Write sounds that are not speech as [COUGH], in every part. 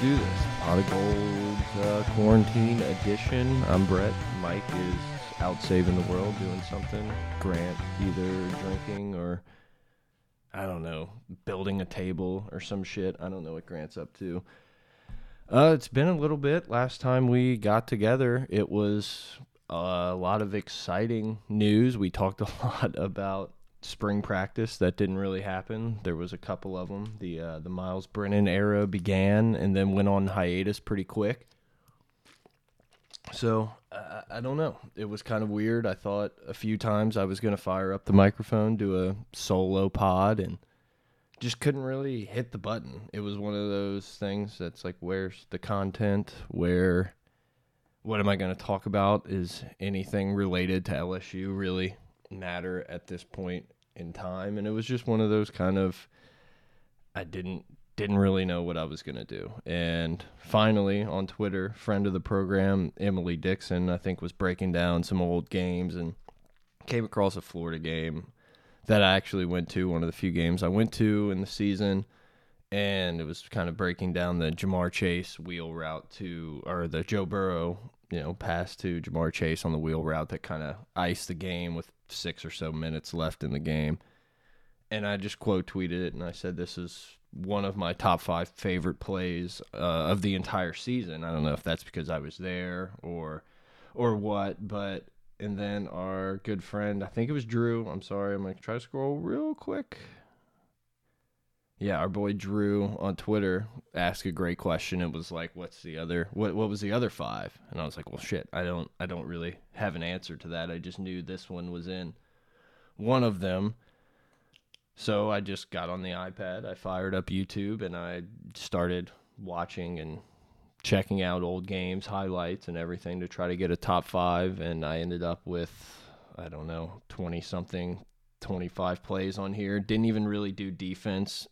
Do this. Pot of Gold uh, quarantine edition. I'm Brett. Mike is out saving the world, doing something. Grant either drinking or I don't know, building a table or some shit. I don't know what Grant's up to. Uh, it's been a little bit. Last time we got together, it was a lot of exciting news. We talked [LAUGHS] a lot about spring practice that didn't really happen. There was a couple of them. The uh, the Myles Brennan era began and then went on hiatus pretty quick. So I don't know. It was kind of weird. I thought a few times I was going to fire up the microphone, do a solo pod, and just couldn't really hit the button. It was one of those things that's like, where's the content? Where, what am I going to talk about? Is anything related to LSU really matter at this point in time? And it was just one of those kind of, I didn't didn't really know what I was going to do. And finally, on Twitter, friend of the program, Emily Dixon, I think was breaking down some old games and came across a Florida game that I actually went to, one of the few games I went to in the season. And it was kind of breaking down the Ja'Marr Chase wheel route to, or the Joe Burrow, you know, pass to Ja'Marr Chase on the wheel route that kind of iced the game with six or so minutes left in the game. And I just quote tweeted it and I said, This is one of my top five favorite plays uh, of the entire season. I don't know if that's because I was there or or what, but and then our good friend, I think it was Drew. I'm sorry, I'm gonna try to scroll real quick. Yeah, our boy Drew on Twitter asked a great question. It was like, "What's the other? What what was the other five? And I was like, "Well, shit, I don't I don't really have an answer to that. I just knew this one was in one of them." So I just got on the iPad, I fired up YouTube, and I started watching and checking out old games, highlights, and everything to try to get a top five. And I ended up with, I don't know, 20 something, 25 plays on here. Didn't even really do defense.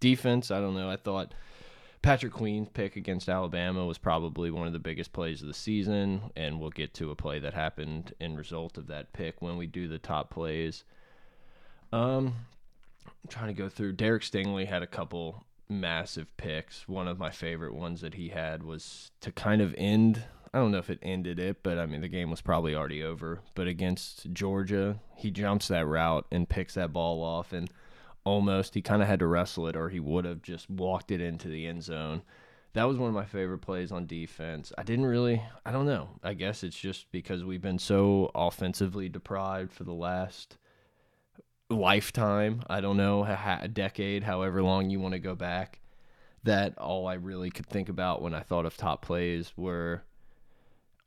Defense, I don't know. I thought Patrick Queen's pick against Alabama was probably one of the biggest plays of the season. And we'll get to a play that happened in result of that pick when we do the top plays. Um, I'm trying to go through. Derek Stingley had a couple massive picks. One of my favorite ones that he had was to kind of end. I don't know if it ended it, but I mean the game was probably already over. But against Georgia, he jumps that route and picks that ball off, and almost he kind of had to wrestle it, or he would have just walked it into the end zone. That was one of my favorite plays on defense. I didn't really, I don't know. I guess it's just because we've been so offensively deprived for the last lifetime, I don't know, a, decade, however long you want to go back, that all I really could think about when I thought of top plays were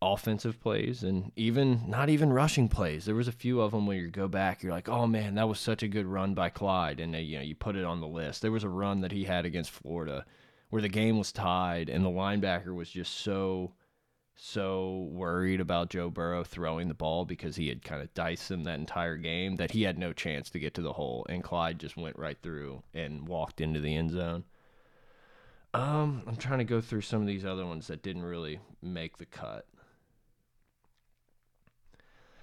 offensive plays and even not even rushing plays. There was a few of them where you go back, you're like, oh man, that was such a good run by Clyde, and uh, you know you put it on the list. There was a run that he had against Florida where the game was tied and the linebacker was just so so worried about Joe Burrow throwing the ball because he had kind of diced him that entire game that he had no chance to get to the hole, and Clyde just went right through and walked into the end zone. Um, I'm trying to go through some of these other ones that didn't really make the cut.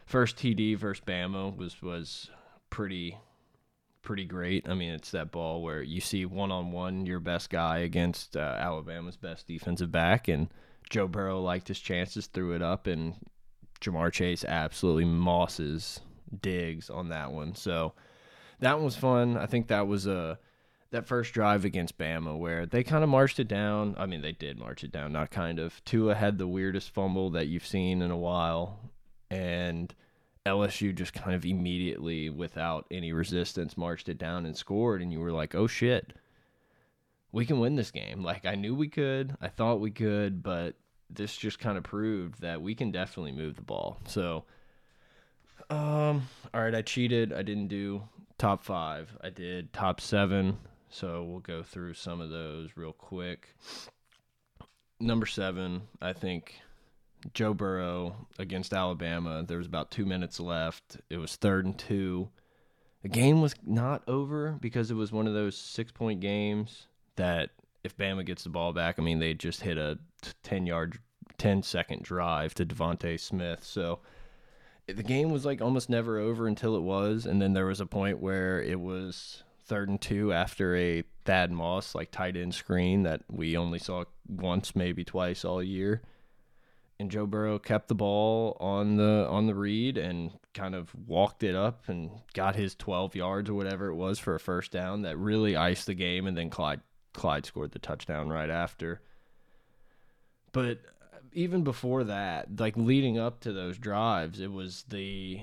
First TD versus Bama was was pretty pretty great. I mean, it's that ball where you see one on one your best guy against uh, Alabama's best defensive back, and Joe Burrow liked his chances, threw it up, and Ja'Marr Chase absolutely mosses Diggs on that one. So that one was fun. I think that was a that first drive against Bama where they kind of marched it down. I mean, they did march it down, not kind of. Tua had the weirdest fumble that you've seen in a while, and LSU just kind of immediately, without any resistance, marched it down and scored. And you were like, "Oh shit." we can win this game. Like I knew we could, I thought we could, but this just kind of proved that we can definitely move the ball. So, um, all right, I cheated. I didn't do top five. I did top seven. So we'll go through some of those real quick. Number seven, I think Joe Burrow against Alabama. There was about two minutes left. It was third and two. The game was not over because it was one of those six point games that if Bama gets the ball back, I mean, they just hit a 10 yard, 10 second drive to DeVonta Smith. So the game was like almost never over until it was. And then there was a point where it was third and two after a Thad Moss like tight end screen that we only saw once, maybe twice all year. And Joe Burrow kept the ball on the on the read and kind of walked it up and got his 12 yards or whatever it was for a first down that really iced the game. And then Clyde Clyde scored the touchdown right after. But even before that, like leading up to those drives, it was the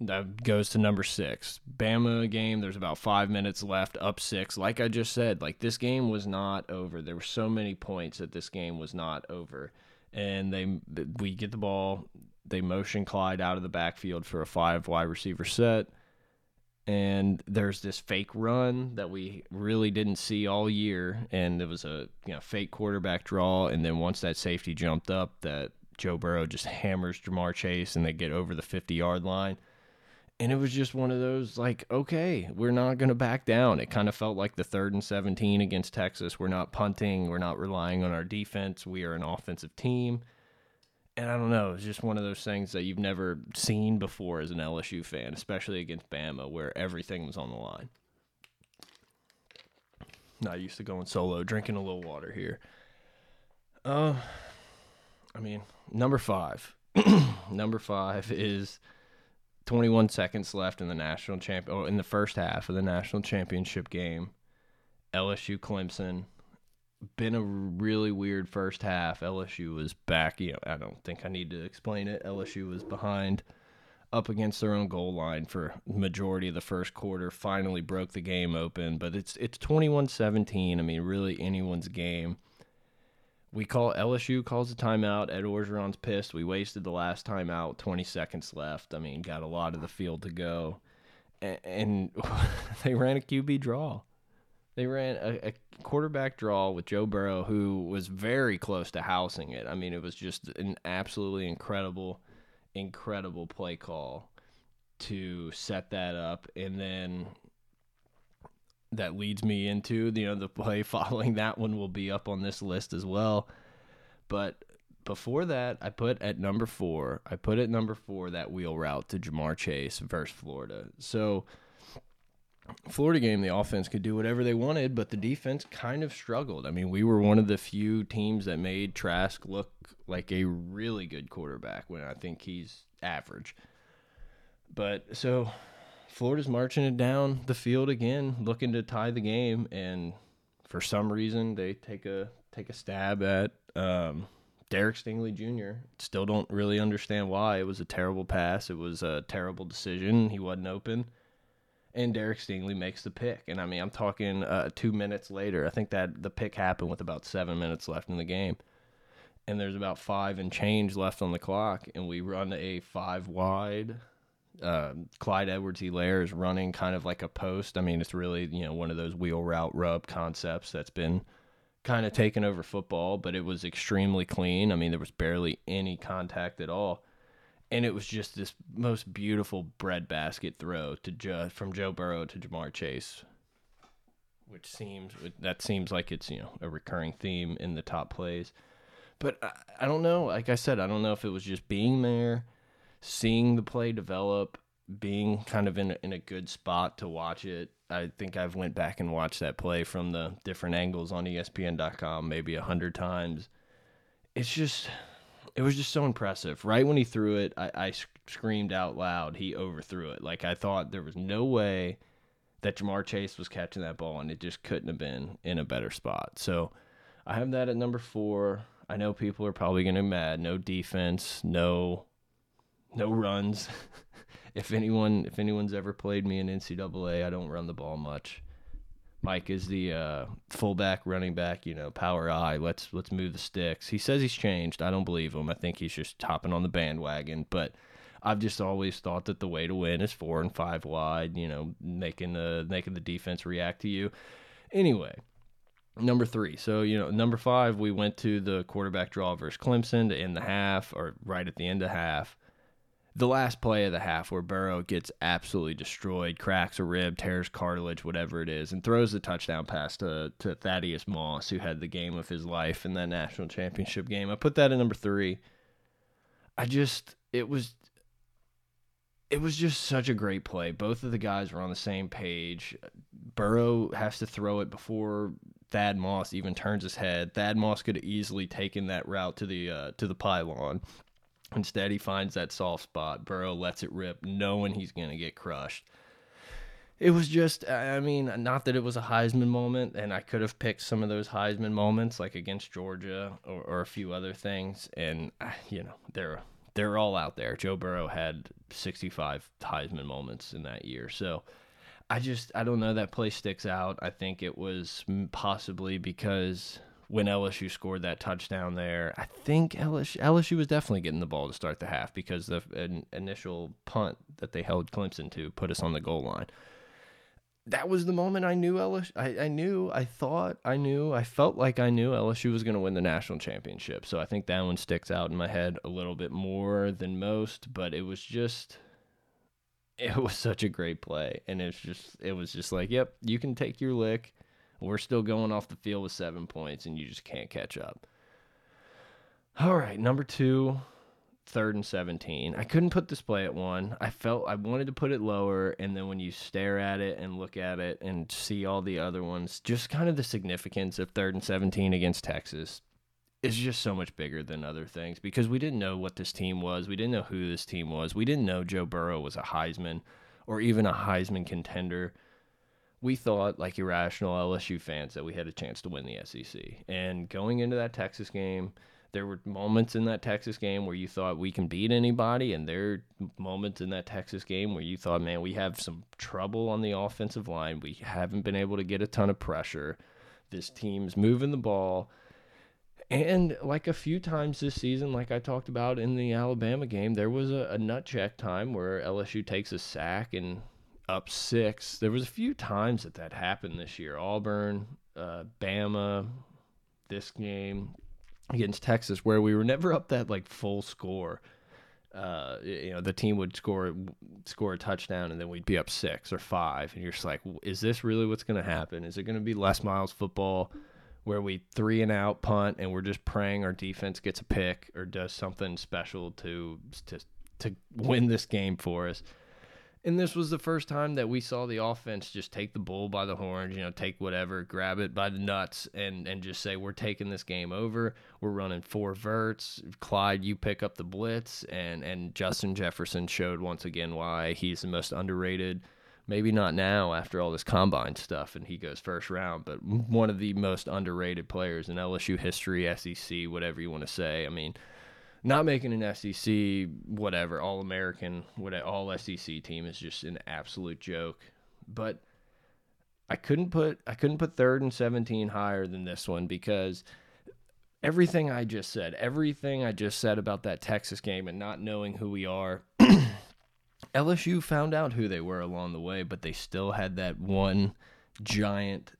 that goes to number six. Bama game, there's about five minutes left, up six. Like I just said, like this game was not over. There were so many points that this game was not over. And they we get the ball, they motion Clyde out of the backfield for a five wide receiver set. And there's this fake run that we really didn't see all year. And it was a you know fake quarterback draw. And then once that safety jumped up, that Joe Burrow just hammers Ja'Marr Chase and they get over the 50 yard line and it was just one of those like okay we're not going to back down. It kind of felt like the third and 17 against texas. We're not punting. We're not relying on our defense. We are an offensive team. And i don't know it's just one of those things that you've never seen before as an lsu fan especially against bama where everything was on the line. Not used to going solo drinking a little water here. Uh i mean number five. [CLEARS THROAT] Number five is 21 seconds left in the national champ oh, in the first half of the national championship game. LSU Clemson been a really weird first half. LSU was back, you know, I don't think I need to explain it. LSU was behind up against their own goal line for majority of the first quarter, finally broke the game open, but it's it's 21-17. I mean, really anyone's game we call LSU calls a timeout. Ed Orgeron's pissed. We wasted the last timeout. Twenty seconds left. I mean, got a lot of the field to go, and, and [LAUGHS] they ran a QB draw. They ran a, a, quarterback draw with Joe Burrow, who was very close to housing it. I mean, it was just an absolutely incredible, incredible play call to set that up, and then that leads me into you know the play [LAUGHS] following that one will be up on this list as well. But before that i put at number four i put at number four that wheel route to Ja'Marr chase versus florida. So florida game the offense could do whatever they wanted but the defense kind of struggled. I mean we were one of the few teams that made trask look like a really good quarterback when i think he's average. But so Florida's marching it down the field again, looking to tie the game, and for some reason they take a take a stab at um, Derek Stingley Jr. Still don't really understand why. It was a terrible pass. It was a terrible decision. He wasn't open, and Derek Stingley makes the pick. And I mean, I'm talking uh, two minutes later. I think that the pick happened with about seven minutes left in the game. And there's about five and change left on the clock, and we run a five wide uh, Clyde Edwards Helaire is running kind of like a post. I mean, it's really, you know, one of those wheel route rub concepts that's been kind of taken over football, but it was extremely clean. I mean, there was barely any contact at all. And it was just this most beautiful breadbasket throw to from Joe Burrow to Ja'Marr Chase, which seems that seems like it's you know a recurring theme in the top plays. But I, I don't know. Like I said, I don't know if it was just being there seeing the play develop, being kind of in a, in a good spot to watch it. I think I've went back and watched that play from the different angles on ESPN.com maybe a hundred times. It's just, it was just so impressive. Right when he threw it, I, I screamed out loud. He overthrew it. Like I thought there was no way that Ja'Marr Chase was catching that ball, and it just couldn't have been in a better spot. So I have that at number four. I know people are probably going to be mad. No defense, no no runs. [LAUGHS] if anyone if anyone's ever played me in NCAA, I don't run the ball much. Mike is the uh, fullback, running back, you know, power eye. Let's let's move the sticks. He says he's changed. I don't believe him. I think he's just hopping on the bandwagon. But I've just always thought that the way to win is four and five wide. You know, making the making the defense react to you. Anyway, number three. So you know, number five, we went to the quarterback draw versus Clemson to end the half, or right at the end of half the last play of the half where Burrow gets absolutely destroyed, cracks a rib, tears cartilage, whatever it is, and throws the touchdown pass to, to Thaddeus Moss, who had the game of his life in that national championship game. I put that at number three. I just it was it was just such a great play. Both of the guys were on the same page. Burrow has to throw it before Thad Moss even turns his head. Thad Moss could have easily taken that route to the uh, to the pylon. Instead, he finds that soft spot. Burrow lets it rip, knowing he's going to get crushed. It was just, I mean, not that it was a Heisman moment, and I could have picked some of those Heisman moments, like against Georgia or, or a few other things, and uh, you know they're they're all out there. Joe Burrow had 65 Heisman moments in that year, so I just I don't know that play sticks out. I think it was possibly because when LSU scored that touchdown there, I think LSU, LSU was definitely getting the ball to start the half because the initial punt that they held Clemson to put us on the goal line. That was the moment I knew LSU. I, I knew, I thought, I knew, I felt like I knew LSU was going to win the national championship. So I think that one sticks out in my head a little bit more than most. But it was just it was such a great play and it's just it was just like yep you can take your lick we're still going off the field with seven points and you just can't catch up all right number two third and 17 i couldn't put this play at one i felt i wanted to put it lower and then when you stare at it and look at it and see all the other ones just kind of the significance of third and 17 against texas is just so much bigger than other things because we didn't know what this team was. We didn't know who this team was. We didn't know Joe Burrow was a Heisman or even a Heisman contender. We thought, like irrational LSU fans, that we had a chance to win the SEC. And going into that Texas game, there were moments in that Texas game where you thought we can beat anybody, and there are moments in that Texas game where you thought, man, we have some trouble on the offensive line. We haven't been able to get a ton of pressure. This team's moving the ball and like a few times this season, like I talked about in the Alabama game, there was a, a nut check time where LSU takes a sack and up six. There was a few times that that happened this year. Auburn, uh, Bama, this game against Texas, where we were never up that like full score. Uh, you know, the team would score score a touchdown and then we'd be up six or five, and you're just like, is this really what's going to happen? Is it going to be Les Miles football? where we three and out punt and we're just praying our defense gets a pick or does something special to to to win this game for us. And this was the first time that we saw the offense just take the bull by the horns, you know, take whatever, grab it by the nuts, and and just say we're taking this game over. We're running four verts. Clyde, you pick up the blitz, and and Justin Jefferson showed once again why he's the most underrated maybe not now after all this combine stuff and he goes first round, but one of the most underrated players in LSU history, SEC, whatever you want to say. I mean, not making an SEC, whatever, all American, whatever, all SEC team is just an absolute joke. But I couldn't put I couldn't put third and 17 higher than this one because everything I just said, everything I just said about that Texas game and not knowing who we are [CLEARS THROAT] LSU found out who they were along the way, but they still had that one giant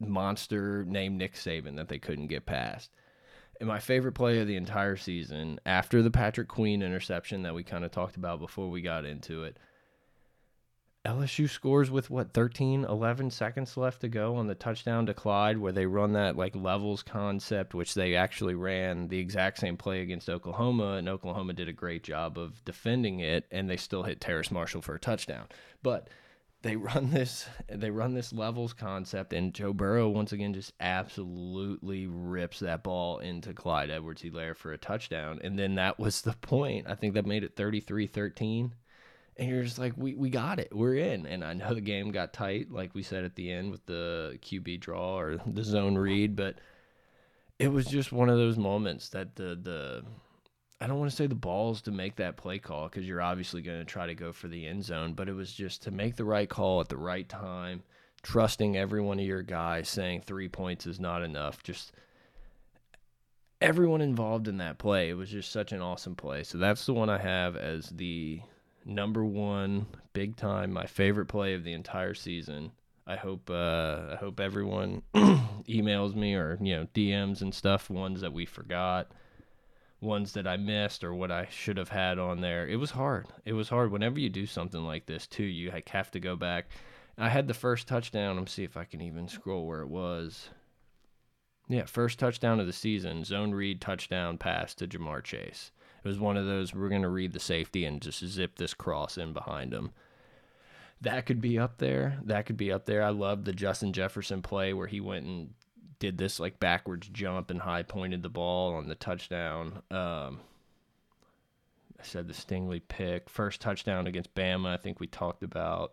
monster named Nick Saban that they couldn't get past. And my favorite play of the entire season, after the Patrick Queen interception that we kind of talked about before we got into it, LSU scores with what 13 11 seconds left to go on the touchdown to Clyde where they run that like levels concept which they actually ran the exact same play against Oklahoma and Oklahoma did a great job of defending it and they still hit Terrace Marshall for a touchdown. But they run this they run this levels concept and Joe Burrow once again just absolutely rips that ball into Clyde Edwards-Helaire for a touchdown and then that was the point I think that made it 33-13 and you're just like, we, we got it. We're in. And I know the game got tight, like we said at the end with the QB draw or the zone read, but it was just one of those moments that the the I don't want to say the balls to make that play call because you're obviously going to try to go for the end zone, but it was just to make the right call at the right time, trusting every one of your guys, saying three points is not enough. Just everyone involved in that play. It was just such an awesome play. So that's the one I have as the number one, big time, my favorite play of the entire season. I hope uh, I hope everyone [CLEARS THROAT] emails me or you know DMs and stuff. Ones that we forgot, ones that I missed, or what I should have had on there. It was hard. It was hard. Whenever you do something like this, too, you have to go back. I had the first touchdown. Let me see if I can even scroll where it was. Yeah, first touchdown of the season, zone read touchdown pass to Ja'Marr Chase. It was one of those we're going to read the safety and just zip this cross in behind him. that could be up there. That could be up there. I love the Justin Jefferson play where he went and did this like backwards jump and high pointed the ball on the touchdown. Um, I said the Stingley pick, first touchdown against Bama. I think we talked about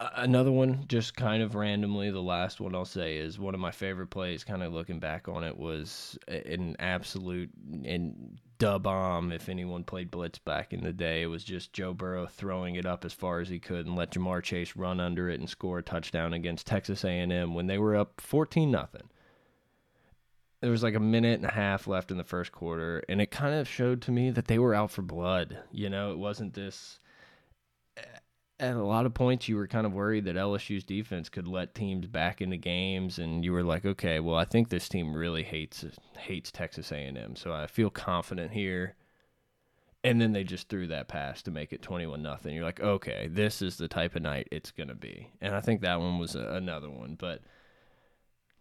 another one, just kind of randomly. The last one I'll say is one of my favorite plays. Kind of looking back on it, was an absolute and dub bomb. If anyone played blitz back in the day, it was just Joe Burrow throwing it up as far as he could and let Ja'Marr Chase run under it and score a touchdown against Texas A&M when they were up fourteen nothing. There was like a minute and a half left in the first quarter, and it kind of showed to me that they were out for blood. You know, it wasn't this at a lot of points you were kind of worried that LSU's defense could let teams back into games and you were like okay well I think this team really hates hates Texas A&M so I feel confident here. And then they just threw that pass to make it 21 nothing. You're like okay this is the type of night it's going to be. And I think that one was a, another one but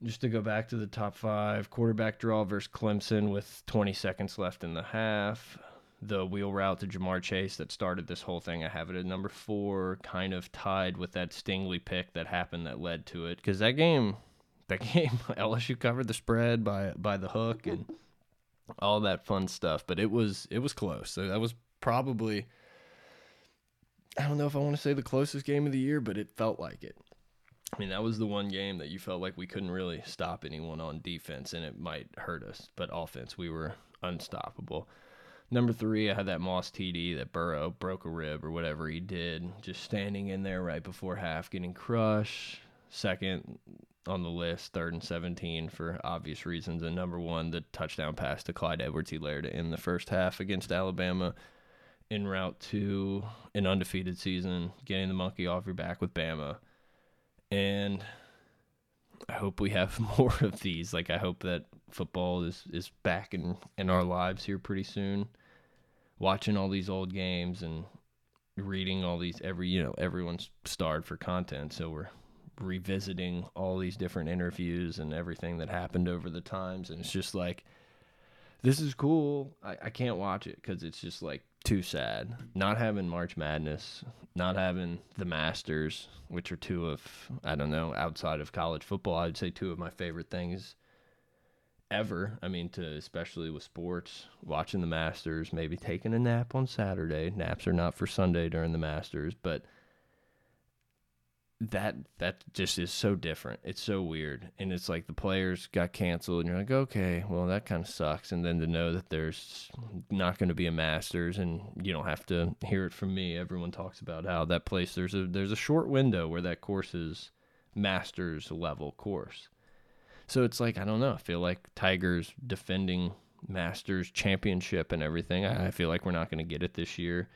just to go back to the top 5 quarterback draw versus Clemson with 20 seconds left in the half the wheel route to Ja'Marr Chase that started this whole thing. I have it at number four, kind of tied with that Stingley pick that happened that led to it. Because that game, [LAUGHS] that game, [LAUGHS] LSU covered the spread by by the hook and all that fun stuff. But it was it was close. So that was probably I don't know if I want to say the closest game of the year, but it felt like it. I mean, that was the one game that you felt like we couldn't really stop anyone on defense, and it might hurt us. But offense, we were unstoppable. Number three, I had that Moss TD that Burrow broke a rib or whatever he did, just standing in there right before half, getting crushed. Second on the list, third and 17 for obvious reasons. And number one, the touchdown pass to Clyde Edwards Helaire to end the first half against Alabama en route to an undefeated season, getting the monkey off your back with Bama. And I hope we have [LAUGHS] more of these. Like I hope that football is is back in in our lives here pretty soon. Watching all these old games and reading all these every you know everyone's starved for content, so we're revisiting all these different interviews and everything that happened over the times, and it's just like this is cool. I, I can't watch it because it's just like too sad. Not having March Madness, not having the Masters, which are two of I don't know outside of college football, I'd say two of my favorite things ever. I mean, to especially with sports, watching the Masters, maybe taking a nap on Saturday. Naps are not for Sunday during the Masters, but that that just is so different. It's so weird, and it's like the players got canceled, and you're like, okay, well that kind of sucks. And then to know that there's not going to be a Masters, and you don't have to hear it from me. Everyone talks about how that place there's a there's a short window where that course is Masters level course. So it's like I don't know. I feel like Tigers defending Masters championship and everything. I, I feel like we're not going to get it this year.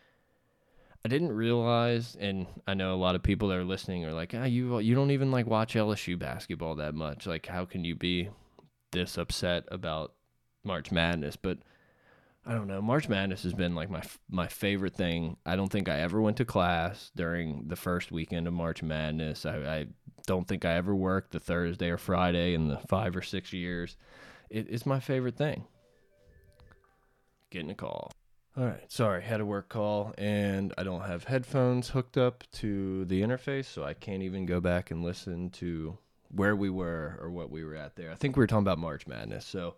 I didn't realize, and I know a lot of people that are listening are like, ah, you you don't even like watch LSU basketball that much. Like, how can you be this upset about March Madness? But I don't know. March Madness has been like my my favorite thing. I don't think I ever went to class during the first weekend of March Madness. I, I don't think I ever worked the Thursday or Friday in the five or six years. It, it's my favorite thing. Getting a call. All right, sorry, had a work call and I don't have headphones hooked up to the interface, so I can't even go back and listen to where we were or what we were at there. I think we were talking about March Madness. So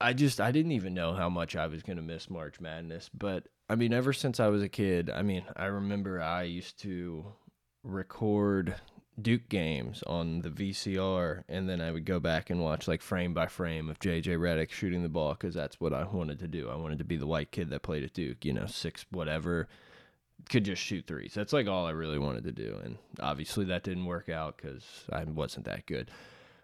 I just I didn't even know how much I was going to miss March Madness, but I mean ever since I was a kid, I mean, I remember I used to record Duke games on the VCR, and then I would go back and watch like frame by frame of JJ Redick shooting the ball because that's what I wanted to do. I wanted to be the white kid that played at Duke, you know, six whatever, could just shoot threes. That's like all I really wanted to do, and obviously that didn't work out because I wasn't that good.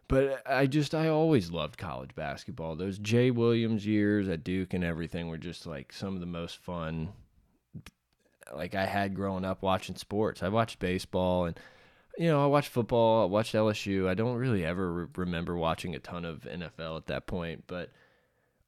But I just I always loved college basketball. Those Jay Williams years at Duke and everything were just like some of the most fun like I had growing up watching sports. I watched baseball and you know, I watched football, I watched LSU. I don't really ever re remember watching a ton of NFL at that point, but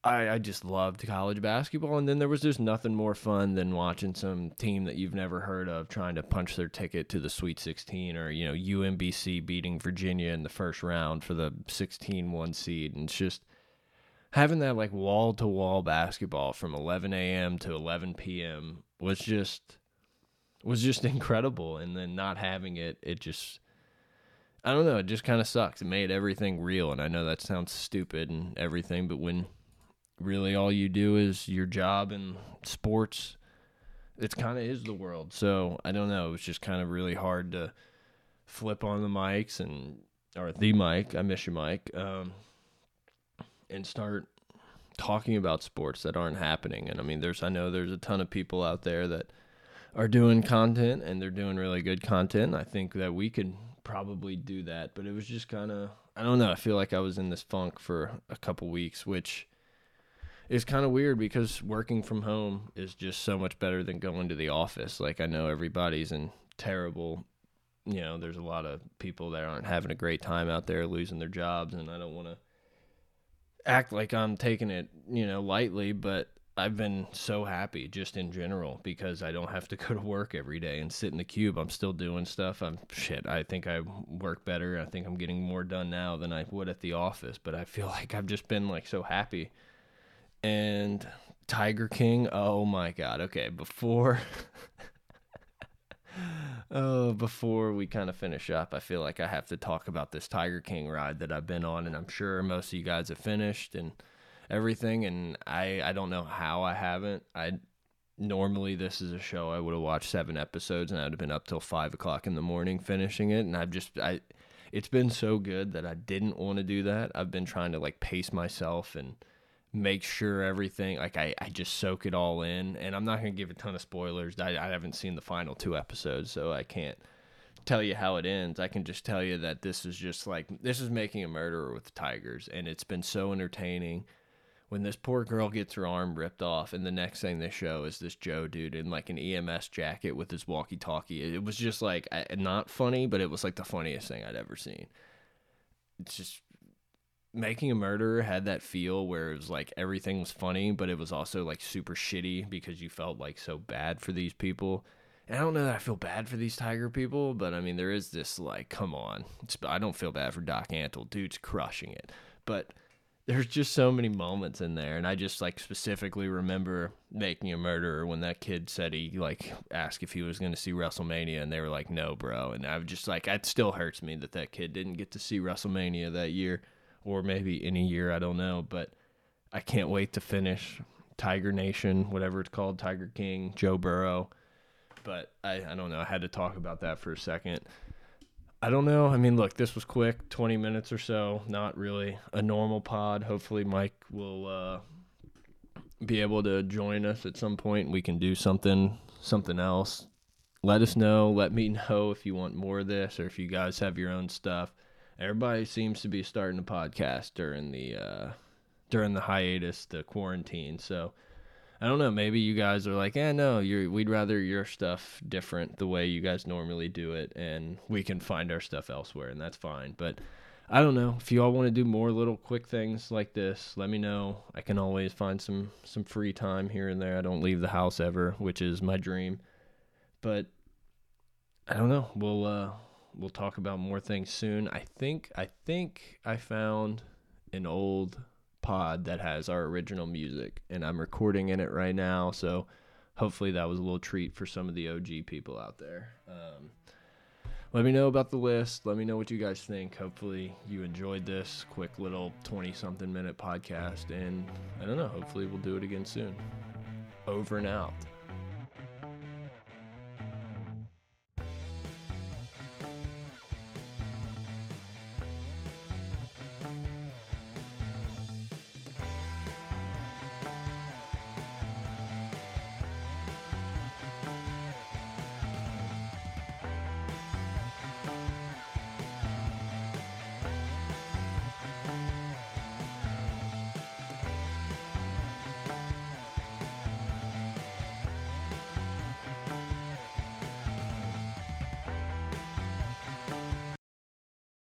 I, I just loved college basketball. And then there was just nothing more fun than watching some team that you've never heard of trying to punch their ticket to the Sweet 16 or, you know, UMBC beating Virginia in the first round for the 16 1 seed. And it's just having that like wall to wall basketball from 11 a.m. to 11 p.m. was just was just [LAUGHS] incredible. And then not having it, it just, I don't know, it just kind of sucks. It made everything real. And I know that sounds stupid and everything, but when really all you do is your job and sports, it's kind of is the world. So I don't know. It was just kind of really hard to flip on the mics and, or the mic, I miss you, mic, um, and start talking about sports that aren't happening. And I mean, there's I know there's a ton of people out there that are doing content and they're doing really good content. I think that we could probably do that, but it was just kind of I don't know. I feel like I was in this funk for a couple weeks, which is kind of weird because working from home is just so much better than going to the office. Like I know everybody's in terrible you know, there's a lot of people that aren't having a great time out there losing their jobs and I don't want to act like I'm taking it, you know, lightly, but I've been so happy just in general because I don't have to [LAUGHS] go to work every day and sit in the cube. I'm still doing stuff. I'm shit. I think I work better. I think I'm getting more done now than I would at the office, but I feel [LAUGHS] like I've just been like so happy. And Tiger King, oh my god. Okay, before [LAUGHS] oh, before we kind of finish up, I feel like I have to talk about this Tiger King ride that I've been on, and I'm sure most of you guys have finished and everything. And I, I don't know how I haven't. I normally this is a show I would have watched seven episodes, and I'd have been up till five o'clock in the morning finishing it. And I've just, I, it's been so good that I didn't want to do that. I've been trying to like pace myself and make sure everything like I, I just soak it all in and i'm not going to give a ton of spoilers I, I haven't seen the final two episodes so i can't tell you how it ends i can just tell you that this is just like this is making a murderer with tigers and it's been so entertaining when this poor girl gets her arm ripped off and the next thing they show is this joe dude in like an ems jacket with his walkie talkie it was just like not funny but it was like the funniest thing i'd ever seen. It's just making a murderer had that feel where it was like everything was funny but it was also like super shitty because you felt like so bad for these people. And i don't know that i feel bad for these tiger people but i mean there is this like come on. It's, i don't feel bad for doc antle. Dude's crushing it. But there's just so many moments in there and i just like specifically remember making a murderer when that kid said he like asked if he was going to see wrestlemania and they were like no bro and i was just like it still hurts me that that kid didn't get to see wrestlemania that year or maybe any year, I don't know. But I can't wait to finish Tiger Nation, whatever it's called, Tiger King, Joe Burrow. But I, I don't know. I had to talk about that for a second. I don't know. I mean, look, this was quick, 20 minutes or so. Not really a normal pod. Hopefully, Mike will uh, be able to join us at some point. We can do something, something else. Let us know. Let me [LAUGHS] know if you want more of this or if you guys have your own stuff everybody seems to be starting a podcast during the uh, during the hiatus, the quarantine. So I don't know. Maybe you guys are like, yeah, no, you we'd rather your stuff different the way you guys normally do it, and we can find our stuff elsewhere, and that's fine. But I don't know if you all want to do more little quick things like this. Let me know. I can always find some some free time here and there. I don't leave the house ever, which is my dream. But I don't know. We'll uh, we'll talk about more things soon. I think I think I found an old pod that has our original music and I'm recording in it right now, so hopefully that was a little treat for some of the OG people out there. Um, let me know about the list. Let me know what you guys think. Hopefully you enjoyed this quick little 20 something minute podcast and I don't know, hopefully we'll do it again soon. Over and out.